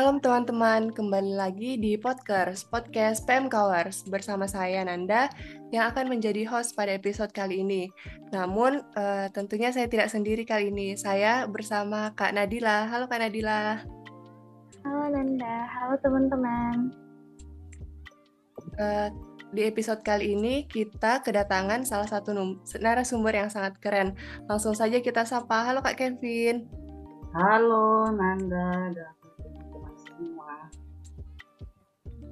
Shalom teman-teman, kembali lagi di Podcast, Podcast PM Kowers bersama saya Nanda yang akan menjadi host pada episode kali ini. Namun uh, tentunya saya tidak sendiri kali ini, saya bersama Kak Nadila. Halo Kak Nadila. Halo Nanda, halo teman-teman. Uh, di episode kali ini kita kedatangan salah satu narasumber yang sangat keren. Langsung saja kita sapa. Halo Kak Kevin. Halo Nanda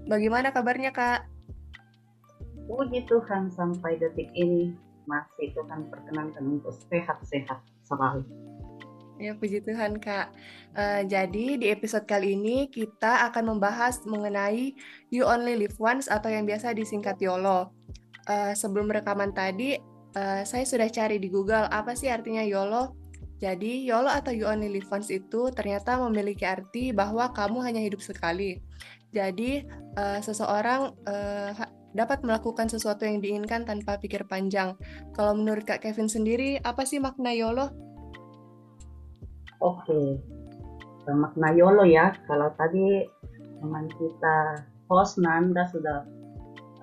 Bagaimana kabarnya Kak? Puji Tuhan sampai detik ini masih Tuhan perkenankan untuk sehat-sehat selalu. Ya, puji Tuhan, Kak. Uh, jadi, di episode kali ini kita akan membahas mengenai You Only Live Once atau yang biasa disingkat YOLO. Uh, sebelum rekaman tadi, uh, saya sudah cari di Google apa sih artinya YOLO. Jadi, YOLO atau You Only Live Once itu ternyata memiliki arti bahwa kamu hanya hidup sekali. Jadi, uh, seseorang uh, dapat melakukan sesuatu yang diinginkan tanpa pikir panjang. Kalau menurut Kak Kevin sendiri, apa sih makna YOLO? Oke, okay. makna YOLO ya. Kalau tadi teman kita host Nanda sudah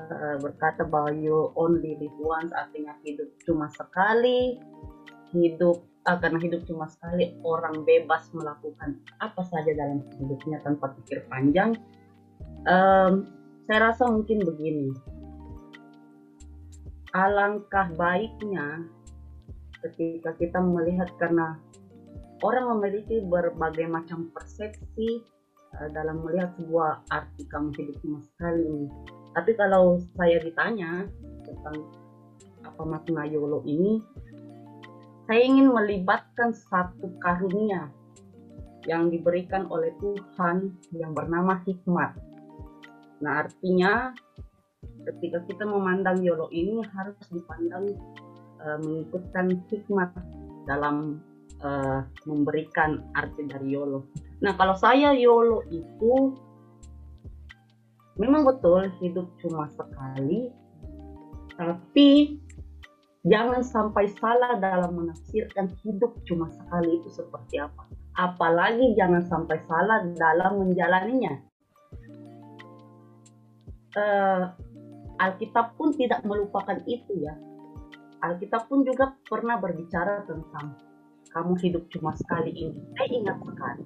uh, berkata bahwa you only live once, artinya hidup cuma sekali. Hidup uh, karena hidup cuma sekali, orang bebas melakukan apa saja dalam hidupnya tanpa pikir panjang. Um, saya rasa mungkin begini. Alangkah baiknya ketika kita melihat karena orang memiliki berbagai macam persepsi uh, dalam melihat sebuah arti kamu hidup cuma sekali Tapi kalau saya ditanya tentang apa makna YOLO ini, saya ingin melibatkan satu karunia yang diberikan oleh Tuhan yang bernama hikmat. Nah artinya ketika kita memandang YOLO ini harus dipandang uh, mengikutkan hikmat dalam uh, memberikan arti dari YOLO. Nah kalau saya YOLO itu memang betul hidup cuma sekali, tapi jangan sampai salah dalam menafsirkan hidup cuma sekali itu seperti apa. Apalagi jangan sampai salah dalam menjalaninya. Uh, Alkitab pun tidak melupakan itu ya. Alkitab pun juga pernah berbicara tentang kamu hidup cuma sekali ini. Saya ingat sekali.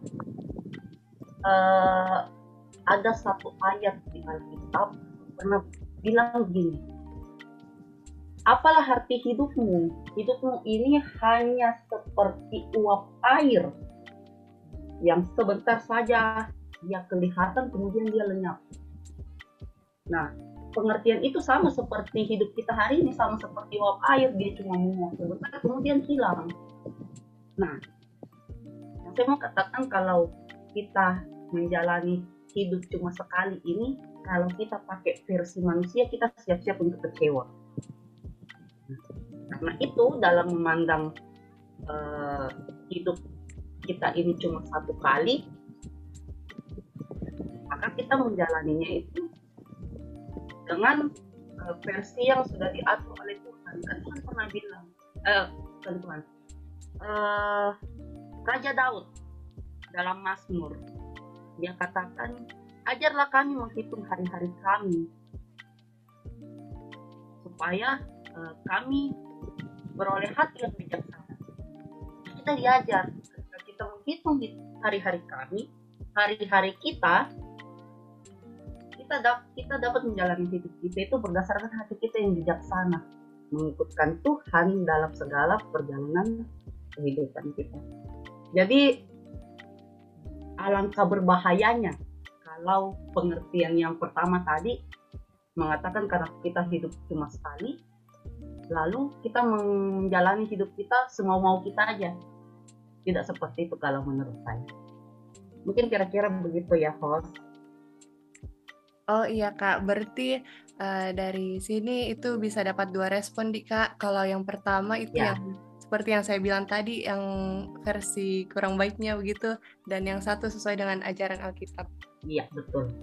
Uh, ada satu ayat di Alkitab pernah bilang gini. Apalah arti hidupmu? Hidupmu ini hanya seperti uap air yang sebentar saja dia kelihatan kemudian dia lenyap. Nah, pengertian itu sama seperti hidup kita hari ini sama seperti uap air dia cuma menguap sebentar kemudian hilang Nah, saya mau katakan kalau kita menjalani hidup cuma sekali ini, kalau kita pakai versi manusia, kita siap-siap untuk kecewa. Nah, karena itu dalam memandang uh, hidup kita ini cuma satu kali, maka kita menjalaninya itu dengan uh, versi yang sudah diatur oleh Tuhan. Kan Tuhan pernah bilang, uh, Tuhan, uh, Raja Daud dalam Mazmur. Dia katakan, ajarlah kami menghitung hari-hari kami supaya uh, kami beroleh hati yang bijaksana. Kita diajar kita menghitung hari-hari kami, hari-hari kita, kita, dap kita dapat menjalani hidup kita itu berdasarkan hati kita yang bijaksana, mengikutkan Tuhan dalam segala perjalanan kehidupan kita. Jadi alangkah berbahayanya kalau pengertian yang pertama tadi mengatakan karena kita hidup cuma sekali, lalu kita menjalani hidup kita semau-mau kita aja. Tidak seperti itu kalau menurut saya. Mungkin kira-kira begitu ya, host. Oh iya kak, berarti uh, dari sini itu bisa dapat dua respon di kak. Kalau yang pertama itu ya. yang seperti yang saya bilang tadi yang versi kurang baiknya begitu dan yang satu sesuai dengan ajaran Alkitab. Iya betul.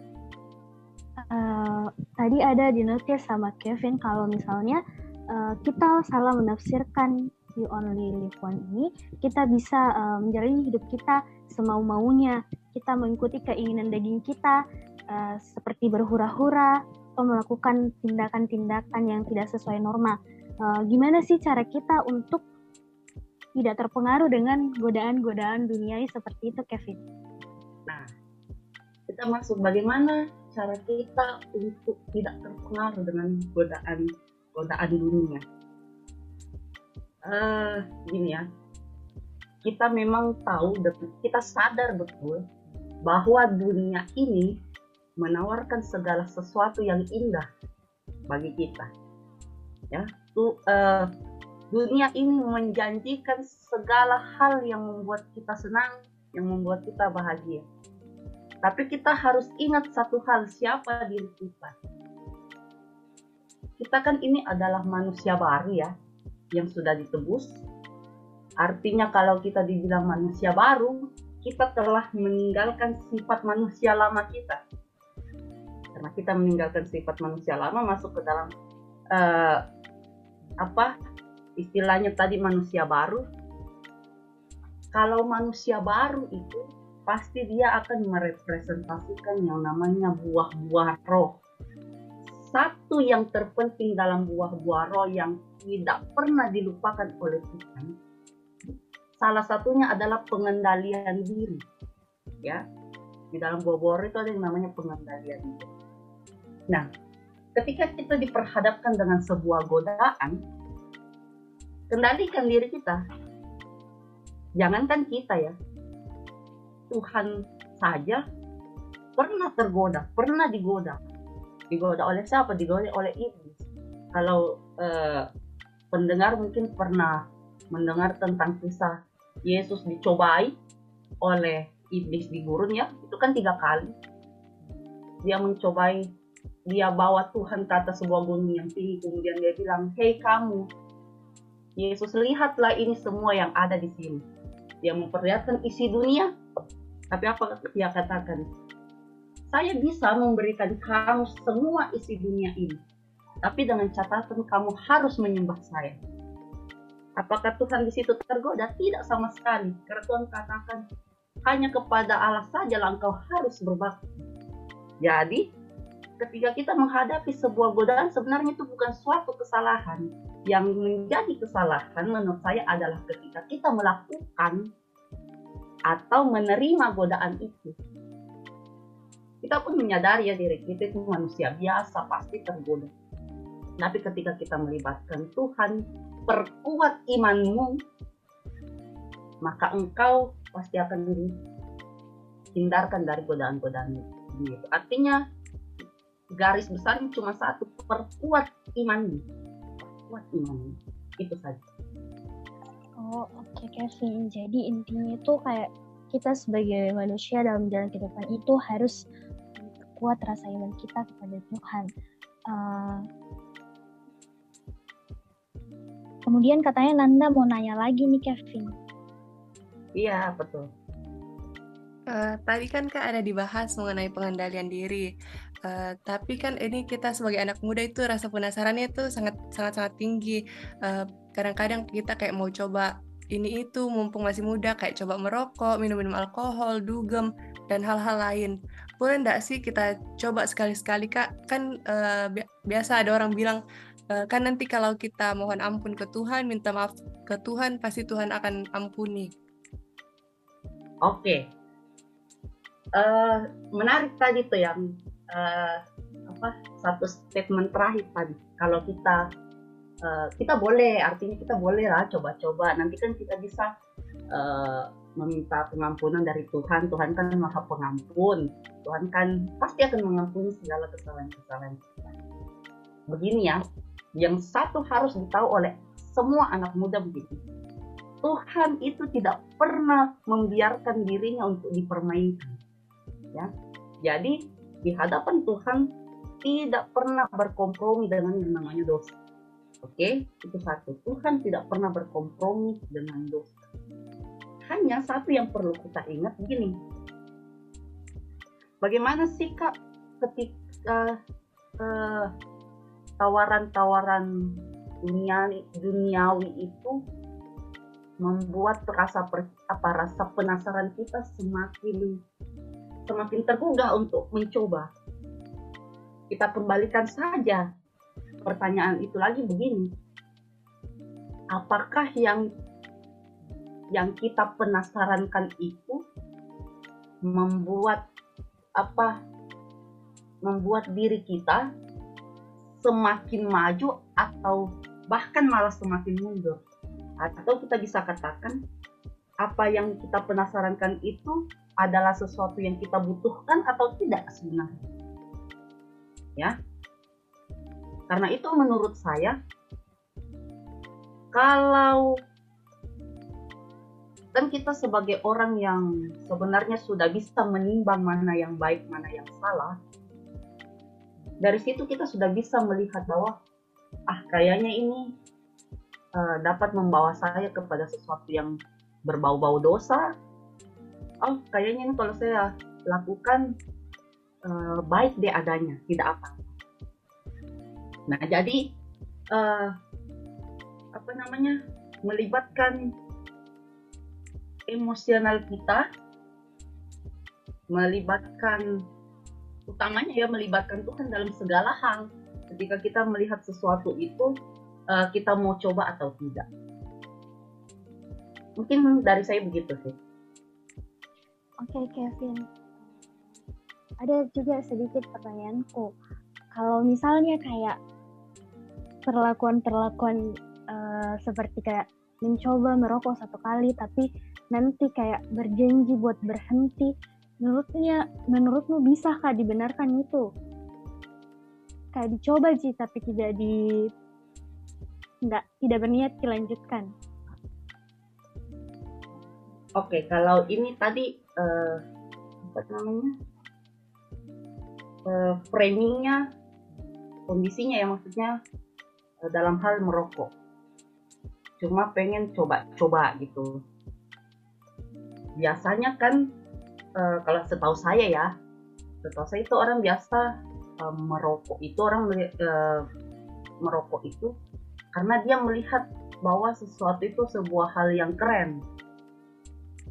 Uh, tadi ada di notice sama Kevin kalau misalnya uh, kita salah menafsirkan you only live one ini, kita bisa uh, menjalani hidup kita semau-maunya. Kita mengikuti keinginan daging kita, uh, seperti berhura-hura atau melakukan tindakan-tindakan yang tidak sesuai norma. Uh, gimana sih cara kita untuk tidak terpengaruh dengan godaan-godaan duniawi seperti itu, Kevin? Nah, kita masuk bagaimana cara kita untuk tidak terpengaruh dengan godaan godaan dunia. Uh, gini ya, kita memang tahu dan kita sadar betul bahwa dunia ini menawarkan segala sesuatu yang indah bagi kita. Ya, tuh uh, dunia ini menjanjikan segala hal yang membuat kita senang, yang membuat kita bahagia. Tapi kita harus ingat satu hal, siapa diri kita. Kita kan ini adalah manusia baru ya, yang sudah ditebus. Artinya kalau kita dibilang manusia baru, kita telah meninggalkan sifat manusia lama kita. Karena kita meninggalkan sifat manusia lama masuk ke dalam uh, apa istilahnya tadi manusia baru. Kalau manusia baru itu pasti dia akan merepresentasikan yang namanya buah-buah roh. Satu yang terpenting dalam buah-buah roh yang tidak pernah dilupakan oleh Tuhan, salah satunya adalah pengendalian diri. Ya, di dalam buah-buah roh itu ada yang namanya pengendalian diri. Nah, ketika kita diperhadapkan dengan sebuah godaan, kendalikan diri kita. Jangankan kita ya, Tuhan saja pernah tergoda, pernah digoda. Digoda oleh siapa? Digoda oleh iblis. Kalau eh, pendengar mungkin pernah mendengar tentang kisah Yesus dicobai oleh iblis di gurun ya, itu kan tiga kali. Dia mencobai, dia bawa Tuhan ke atas sebuah gunung yang tinggi, kemudian dia bilang, hei kamu, Yesus lihatlah ini semua yang ada di sini. Dia memperlihatkan isi dunia, tapi apa dia katakan? Saya bisa memberikan kamu semua isi dunia ini, tapi dengan catatan kamu harus menyembah saya. Apakah Tuhan di situ tergoda? Tidak sama sekali. Karena Tuhan katakan, hanya kepada Allah saja engkau harus berbakti. Jadi, ketika kita menghadapi sebuah godaan, sebenarnya itu bukan suatu kesalahan, yang menjadi kesalahan menurut saya adalah ketika kita melakukan atau menerima godaan itu. Kita pun menyadari ya diri kita itu manusia biasa, pasti tergoda. Tapi ketika kita melibatkan Tuhan, perkuat imanmu, maka engkau pasti akan dihindarkan dari godaan-godaan itu. Artinya garis besarnya cuma satu, perkuat imanmu kuat imannya itu saja. Oh oke okay, Kevin. Jadi intinya itu kayak kita sebagai manusia dalam jalan kehidupan itu harus kuat rasa iman kita kepada Tuhan. Uh, kemudian katanya Nanda mau nanya lagi nih Kevin. Iya betul. Uh, tadi kan Kak ada dibahas mengenai pengendalian diri. Uh, tapi kan ini kita sebagai anak muda itu rasa penasarannya itu sangat sangat sangat tinggi. eh, kadang-kadang kita kayak mau coba ini itu mumpung masih muda kayak coba merokok, minum-minum alkohol, dugem dan hal-hal lain. Boleh enggak sih kita coba sekali-sekali Kak? Kan uh, bi biasa ada orang bilang uh, kan nanti kalau kita mohon ampun ke Tuhan, minta maaf ke Tuhan, pasti Tuhan akan ampuni. Oke, uh, menarik tadi tuh yang uh, apa satu statement terakhir tadi kalau kita uh, kita boleh artinya kita boleh lah coba-coba. Nanti kan kita bisa uh, meminta pengampunan dari Tuhan. Tuhan kan maha pengampun. Tuhan kan pasti akan mengampuni segala kesalahan-kesalahan kita. Begini ya yang satu harus ditahu oleh semua anak muda begitu Tuhan itu tidak pernah membiarkan dirinya untuk dipermainkan ya. Jadi di hadapan Tuhan tidak pernah berkompromi dengan yang namanya dosa. Oke, itu satu. Tuhan tidak pernah berkompromi dengan dosa. Hanya satu yang perlu kita ingat begini. Bagaimana sikap ketika tawaran tawaran-tawaran dunia duniawi itu membuat rasa apa rasa penasaran kita semakin semakin tergugah untuk mencoba. Kita kembalikan saja pertanyaan itu lagi begini. Apakah yang yang kita penasarankan itu membuat apa membuat diri kita semakin maju atau bahkan malah semakin mundur atau kita bisa katakan apa yang kita penasarankan itu adalah sesuatu yang kita butuhkan atau tidak sebenarnya ya karena itu menurut saya kalau kan kita sebagai orang yang sebenarnya sudah bisa menimbang mana yang baik, mana yang salah. Dari situ kita sudah bisa melihat bahwa ah kayaknya ini uh, dapat membawa saya kepada sesuatu yang berbau-bau dosa. Oh, kayaknya ini kalau saya lakukan uh, baik deh adanya, tidak apa. Nah, jadi uh, apa namanya? melibatkan emosional kita melibatkan utamanya ya melibatkan Tuhan dalam segala hal ketika kita melihat sesuatu itu uh, kita mau coba atau tidak mungkin dari saya begitu sih oke okay, Kevin. Ada juga sedikit pertanyaanku. Kalau misalnya kayak perlakuan-perlakuan uh, seperti kayak mencoba merokok satu kali tapi nanti kayak berjanji buat berhenti menurutnya menurutmu bisa kah dibenarkan itu? Kayak dicoba sih tapi tidak di nggak tidak berniat dilanjutkan oke kalau ini tadi uh, apa namanya? Uh, framingnya kondisinya ya maksudnya uh, dalam hal merokok. Cuma pengen coba-coba gitu. Biasanya kan uh, kalau setahu saya ya setahu saya itu orang biasa uh, merokok itu orang uh, merokok itu karena dia melihat bahwa sesuatu itu sebuah hal yang keren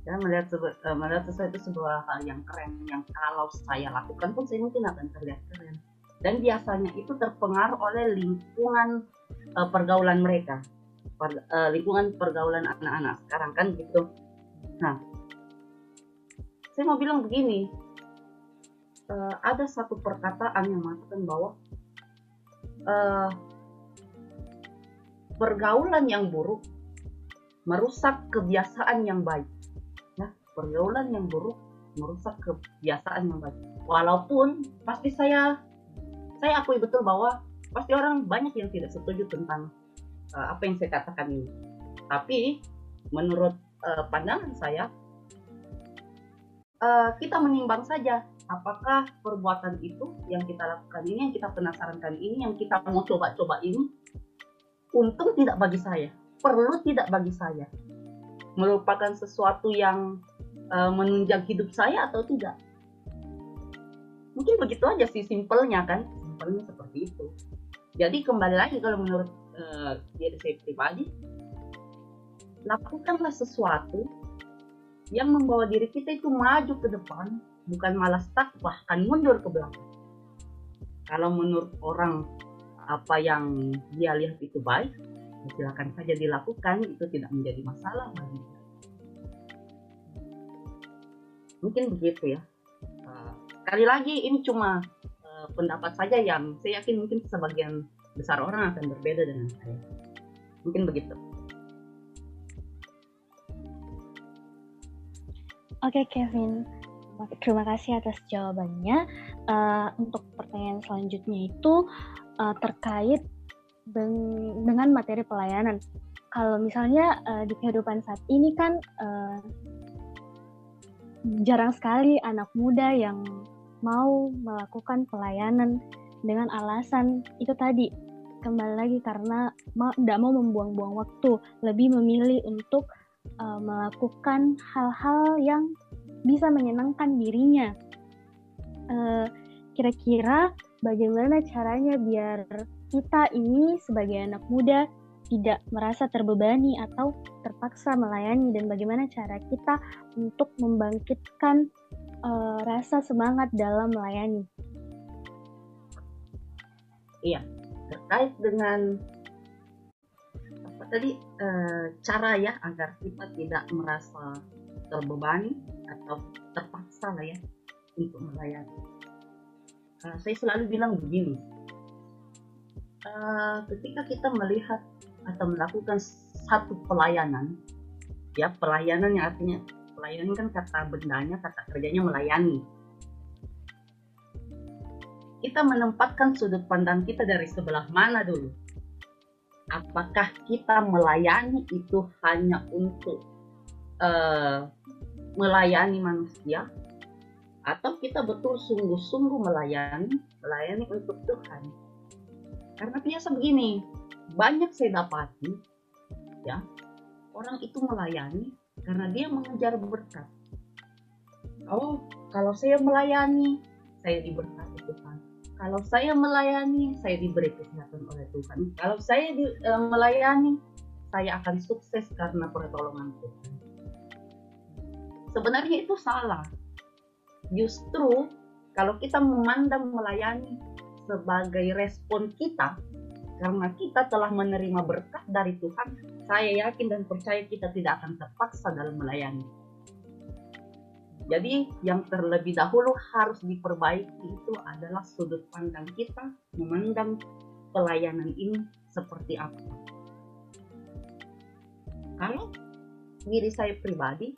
ya melihat uh, melihat sesuatu itu sebuah hal yang keren yang kalau saya lakukan pun saya mungkin akan terlihat keren. Dan biasanya itu terpengaruh oleh lingkungan uh, pergaulan mereka. Per, uh, lingkungan pergaulan anak-anak. Sekarang kan gitu. Nah saya mau bilang begini. Uh, ada satu perkataan yang mengatakan bahwa uh, pergaulan yang buruk merusak kebiasaan yang baik pergaulan yang buruk merusak kebiasaan baik. Walaupun pasti saya saya akui betul bahwa pasti orang banyak yang tidak setuju tentang uh, apa yang saya katakan ini. Tapi menurut uh, pandangan saya uh, kita menimbang saja apakah perbuatan itu yang kita lakukan ini, yang kita penasarankan ini, yang kita mau coba-coba ini, untung tidak bagi saya, perlu tidak bagi saya, merupakan sesuatu yang uh, menunjang hidup saya atau tidak. Mungkin begitu aja sih simpelnya kan, simpelnya seperti itu. Jadi kembali lagi kalau menurut uh, diri saya lakukanlah sesuatu yang membawa diri kita itu maju ke depan, bukan malah stuck bahkan mundur ke belakang. Kalau menurut orang apa yang dia lihat itu baik, silakan saja dilakukan, itu tidak menjadi masalah bagi Mungkin begitu ya. Uh, sekali lagi ini cuma uh, pendapat saja yang saya yakin mungkin sebagian besar orang akan berbeda dengan saya. Mungkin begitu. Oke Kevin, terima kasih atas jawabannya. Uh, untuk pertanyaan selanjutnya itu uh, terkait dengan materi pelayanan. Kalau misalnya uh, di kehidupan saat ini kan uh, jarang sekali anak muda yang mau melakukan pelayanan dengan alasan itu tadi kembali lagi karena tidak mau membuang-buang waktu, lebih memilih untuk uh, melakukan hal-hal yang bisa menyenangkan dirinya. kira kira-kira bagaimana caranya biar kita ini sebagai anak muda tidak merasa terbebani atau terpaksa melayani dan bagaimana cara kita untuk membangkitkan uh, rasa semangat dalam melayani. Iya, terkait dengan apa tadi uh, cara ya agar kita tidak merasa terbebani atau terpaksa lah ya untuk melayani. Uh, saya selalu bilang begini, uh, ketika kita melihat atau melakukan satu pelayanan. Ya pelayanan yang artinya pelayanan kan kata bendanya kata kerjanya melayani. Kita menempatkan sudut pandang kita dari sebelah mana dulu? Apakah kita melayani itu hanya untuk uh, melayani manusia? Atau kita betul sungguh-sungguh melayani melayani untuk Tuhan? Karena biasa begini banyak saya dapati ya orang itu melayani karena dia mengejar berkat. Oh, kalau saya melayani, saya diberkati Tuhan. Kalau saya melayani, saya diberi kesehatan oleh Tuhan. Kalau saya di, e, melayani, saya akan sukses karena pertolongan Tuhan. Sebenarnya itu salah. Justru kalau kita memandang melayani sebagai respon kita karena kita telah menerima berkat dari Tuhan, saya yakin dan percaya kita tidak akan terpaksa dalam melayani. Jadi yang terlebih dahulu harus diperbaiki itu adalah sudut pandang kita memandang pelayanan ini seperti apa. Kalau diri saya pribadi,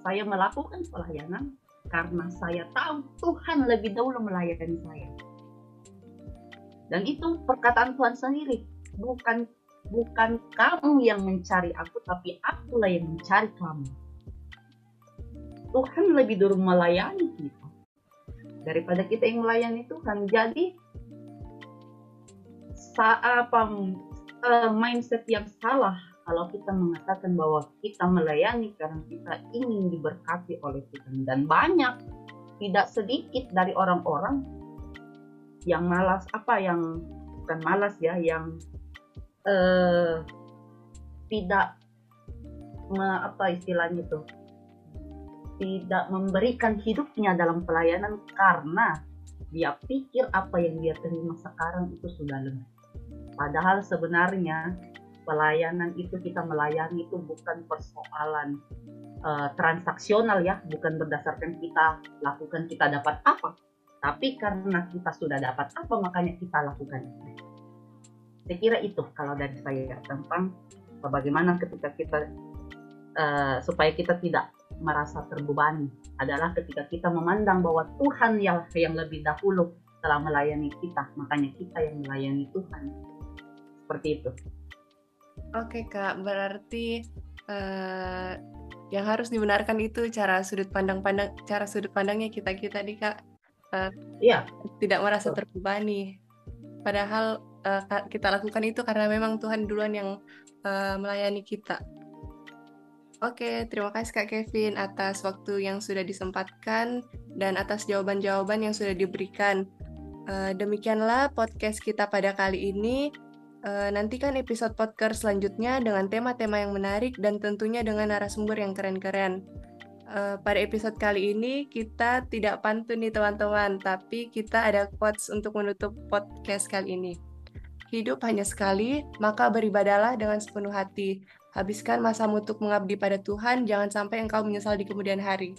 saya melakukan pelayanan karena saya tahu Tuhan lebih dahulu melayani saya dan itu perkataan Tuhan sendiri, bukan bukan kamu yang mencari aku, tapi akulah yang mencari kamu. Tuhan lebih dulu melayani kita daripada kita yang melayani Tuhan. Jadi apa uh, mindset yang salah kalau kita mengatakan bahwa kita melayani karena kita ingin diberkati oleh Tuhan dan banyak tidak sedikit dari orang-orang yang malas apa yang bukan malas ya yang uh, tidak me, apa istilahnya itu tidak memberikan hidupnya dalam pelayanan karena dia pikir apa yang dia terima sekarang itu sudah lebih. Padahal sebenarnya pelayanan itu kita melayani itu bukan persoalan uh, transaksional ya, bukan berdasarkan kita lakukan kita dapat apa, tapi karena kita sudah dapat apa makanya kita lakukan Saya kira itu kalau dari saya tentang bagaimana ketika kita uh, supaya kita tidak merasa terbebani adalah ketika kita memandang bahwa Tuhan yang yang lebih dahulu telah melayani kita, makanya kita yang melayani Tuhan. Seperti itu. Oke kak, berarti uh, yang harus dibenarkan itu cara sudut pandang pandang cara sudut pandangnya kita kita di kak uh, tidak merasa terbebani. Padahal uh, kita lakukan itu karena memang Tuhan duluan yang uh, melayani kita. Oke, terima kasih Kak Kevin atas waktu yang sudah disempatkan dan atas jawaban-jawaban yang sudah diberikan. Uh, demikianlah podcast kita pada kali ini. Uh, nantikan episode podcast selanjutnya dengan tema-tema yang menarik dan tentunya dengan narasumber yang keren-keren uh, pada episode kali ini kita tidak pantun nih teman-teman, tapi kita ada quotes untuk menutup podcast kali ini. Hidup hanya sekali, maka beribadalah dengan sepenuh hati. Habiskan masa untuk mengabdi pada Tuhan, jangan sampai engkau menyesal di kemudian hari.